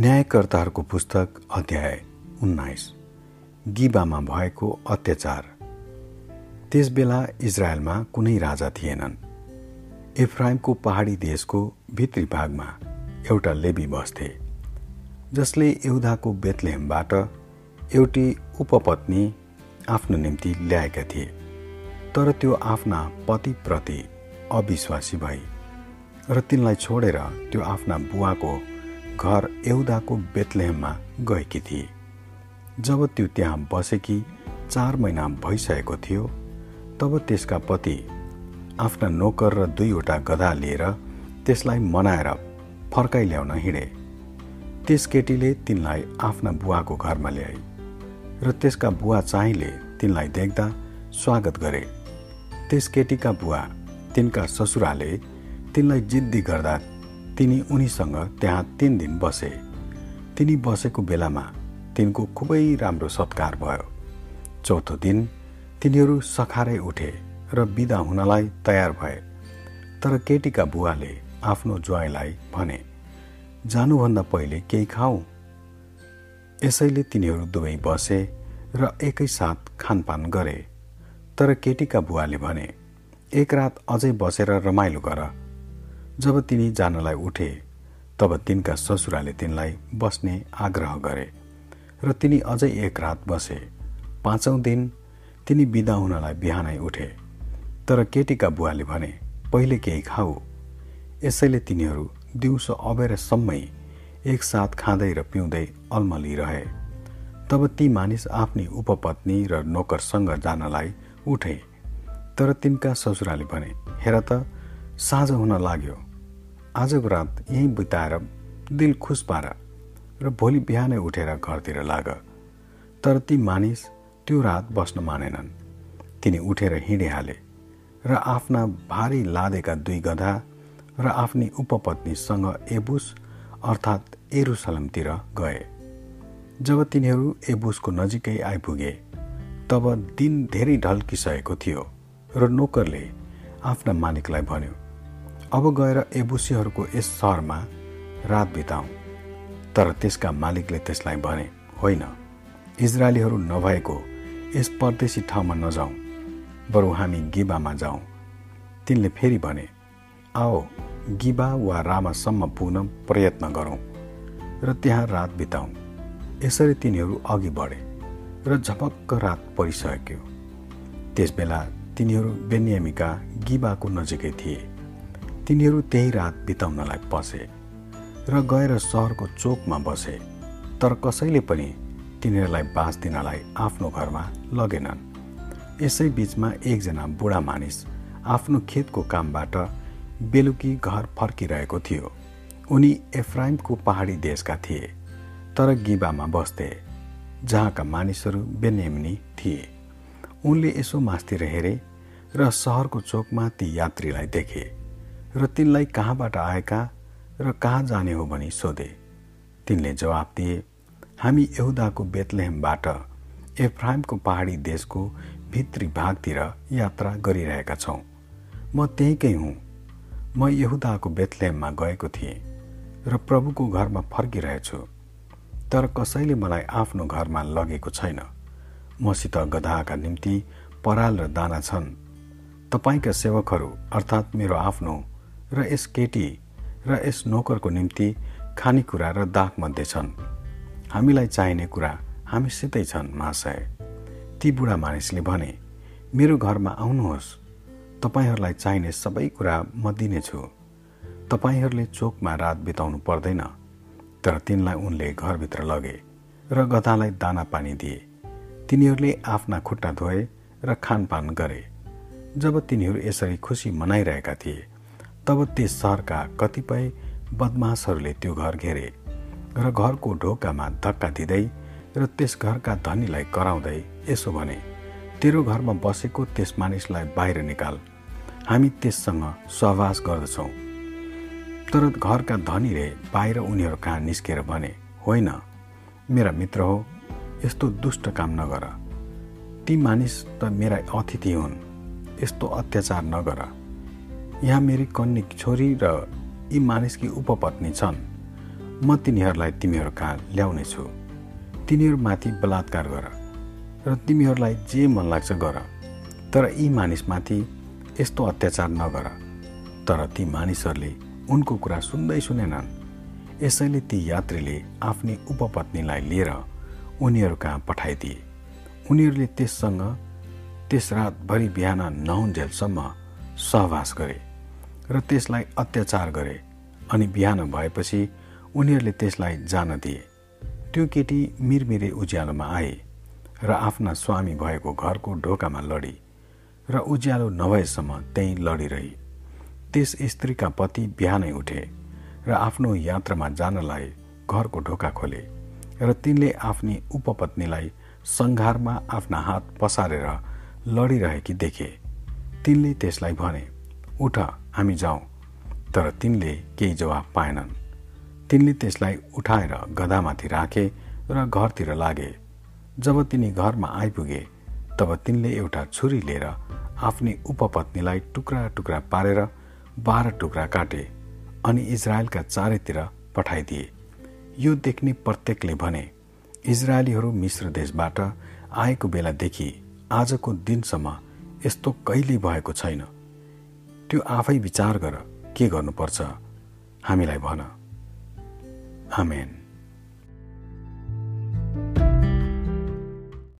न्यायकर्ताहरूको पुस्तक अध्याय उन्नाइस गिबामा भएको अत्याचार। त्यस बेला इजरायलमा कुनै राजा थिएनन्। इफ्राइमको पहाडी देशको भित्री भागमा एउटा लेबी बस्थे जसले एउदाको बेतलेहमबाट एउटी उपपत्नी आफ्नो निम्ति ल्याएका थिए तर त्यो आफ्ना पतिप्रति अविश्वासी भई र तिनलाई छोडेर त्यो आफ्ना बुवाको घर एउदाको बेतलेहममा गएकी थिए। जब त्यो त्यहाँ बसेकी चार महिना भइसकेको थियो तब त्यसका पति आफ्ना नोकर र दुईवटा गधा लिएर त्यसलाई मनाएर फर्काइ ल्याउन हिँडे। त्यस केटीले तिनलाई आफ्ना बुवाको घरमा ल्याए र त्यसका बुवा चाहिँले तिनलाई देख्दा स्वागत गरे। त्यस केटीका बुवा तिनका ससुराले तिनलाई जिद्दी गर्दा तिनी उनीसँग त्यहाँ तिन दिन बसे। तिनी बसेको बेलामा तिनको खुबै राम्रो सत्कार भयो। चौथो दिन तिनीहरू सखारै उठे र बिदा हुनलाई तयार भए। तर केटीका बुवाले आफ्नो ज्वाइँलाई भने जानुभन्दा पहिले केही खाऊ? यसैले तिनीहरू दुवै बसे र एकैसाथ खानपान गरे। तर केटीका बुवाले भने एक रात अझै बसेर रमाइलो गर। जब तिनी जानलाई उठे तब तिनका ससुराले तिनलाई बस्ने आग्रह गरे र तिनी अझै एक रात बसे। पाँचौँ दिन तिनी बिदा हुनलाई बिहानै उठे। तर केटीका बुवाले भने पहिले केही खाऊ। यसैले तिनीहरू दिउँसो अबेरसम्मै एकसाथ खाँदै र पिउँदै अल्मली रहे। तब ती मानिस आफ्नी उपपत्नी र नोकरसँग जानलाई उठे। तर तिनका ससुराले भने हेर त साँझ हुन लाग्यो। आजको रात यहीँ बिताएर दिल खुस पार र भोलि बिहानै उठेर घरतिर लाग। तर ती मानिस त्यो रात बस्न मानेनन्। तिनी उठेर हिँडिहाले र आफ्ना भारी लादेका दुई गधा र आफ्नी उपपत्नीसँग एबुस अर्थात् एरुसलमतिर गए। जब तिनीहरू एबुसको नजिकै आइपुगे तब दिन धेरै ढल्किसकेको थियो र नोकरले आफ्ना मालिकलाई भन्यो अब गएर एबुसीहरूको यस सहरमा रात बिताउँ तर त्यसका मालिकले त्यसलाई भने होइन इजरायलीहरू नभएको यस परदेशी ठाउँमा नजाउँ बरु हामी गिबामा जाउँ तिनले फेरि भने आओ गिबा वा रामासम्म पुग्न प्रयत्न गरौँ र त्यहाँ रात बिताउँ यसरी तिनीहरू अघि बढे र झपक्क रात परिसक्यो। त्यसबेला तिनीहरू बेनियमीका गिबाको नजिकै थिए। तिनीहरू त्यही रात बिताउनलाई पसे र गएर सहरको चोकमा बसे तर कसैले पनि तिनीहरूलाई बाँच दिनलाई आफ्नो घरमा लगेनन्। यसै बिचमा एकजना बुढा मानिस आफ्नो खेतको कामबाट बेलुकी घर फर्किरहेको थियो। उनी एफ्राइमको पहाडी देशका थिए तर गिबामा बस्थे जहाँका मानिसहरू बेनेमनी थिए। उनले यसो मास्तिर हेरे र सहरको चोकमा ती यात्रीलाई देखे। र तिनलाई कहाँबाट आएका र कहाँ जाने हो भनी सोधे। तिनले जवाब दिए हामी यहुदाको बेतलेहमबाट एफ्राइमको पहाडी देशको भित्री भागतिर यात्रा गरिरहेका छौँ। म त्यहीँकै हुँ। म यहुदाको बेतलेहममा गएको थिएँ र प्रभुको घरमा फर्किरहेछु। तर कसैले मलाई आफ्नो घरमा लगेको छैन। मसित गधाका निम्ति पराल र दाना छन्। तपाईँका सेवकहरू अर्थात् मेरो आफ्नो र यस केटी र यस नोकरको निम्ति खानेकुरा र दागमध्ये छन्। हामीलाई चाहिने कुरा हामीसितै छन् महाशय। ती बुढा मानिसले भने मेरो घरमा आउनुहोस्। तपाईँहरूलाई चाहिने सबै कुरा म दिनेछु। तपाईँहरूले चोकमा रात बिताउनु पर्दैन। तर तिनलाई उनले घरभित्र लगे र गधालाई दाना पानी दिए। तिनीहरूले आफ्ना खुट्टा धोए र खानपान गरे। जब तिनीहरू यसरी खुसी मनाइरहेका थिए तब त्यस सहरका कतिपय बदमासहरूले त्यो घर घेरे र घरको ढोकामा धक्का दिँदै र त्यस घरका धनीलाई कराउँदै यसो भने तेरो घरमा बसेको त्यस मानिसलाई बाहिर निकाल। हामी त्यससँग सहवास गर्दछौँ। तर घरका धनीले बाहिर उनीहरू कहाँ निस्केर भने होइन मेरा मित्र हो यस्तो दुष्ट काम नगर। ती मानिस त मेरा अतिथि हुन् यस्तो अत्याचार नगर। यहाँ मेरी कन्या छोरी र यी मानिसकी उपपत्नी छन्। म तिनीहरूलाई तिमीहरू कहाँ ल्याउनेछु? तिनीहरूमाथि बलात्कार गर र तिमीहरूलाई जे मन लाग्छ गर। तर यी मानिसमाथि यस्तो अत्याचार नगर। तर ती मानिसहरूले उनको कुरा सुन्दै सुनेनन्। यसैले ती यात्रीले आफ्नी उपपत्नीलाई लिएर उनीहरू कहाँ पठाइदिए। उनीहरूले त्यससँग त्यस रातभरि बिहान नहुन्जेलसम्म सहवास गरे। र त्यसलाई अत्याचार गरे अनि बिहान भएपछि उनीहरूले त्यसलाई जान दिए। त्यो केटी मिरमिरे उज्यालोमा आए र आफ्ना स्वामी भएको घरको ढोकामा लडी र उज्यालो नभएसम्म त्यहीँ लडिरही। त्यस स्त्रीका पति बिहानै उठे र आफ्नो यात्रामा जानलाई घरको ढोका खोले र तिनले आफ्नी उपपत्नीलाई सङ्घारमा आफ्ना हात पसारेर लडिरहेकी देखे। तिनले त्यसलाई भने उठ हामी जाउँ। तर तिनले केही जवाफ पाएनन्। तिनले त्यसलाई उठाएर गधामाथि राखे र घरतिर लागे। जब तिनी घरमा आइपुगे तब तिनले एउटा छुरी लिएर आफ्नी उपपत्नीलाई टुक्रा टुक्रा पारेर बाह्र टुक्रा काटे अनि इजरायलका चारैतिर पठाइदिए। यो देख्ने प्रत्येकले भने इजरायलीहरू मिश्र देशबाट आएको बेलादेखि आजको दिनसम्म यस्तो कहिल्यै भएको छैन। त्यो आफै विचार गर के गर्नुपर्छ? हामीलाई भन। आमेन।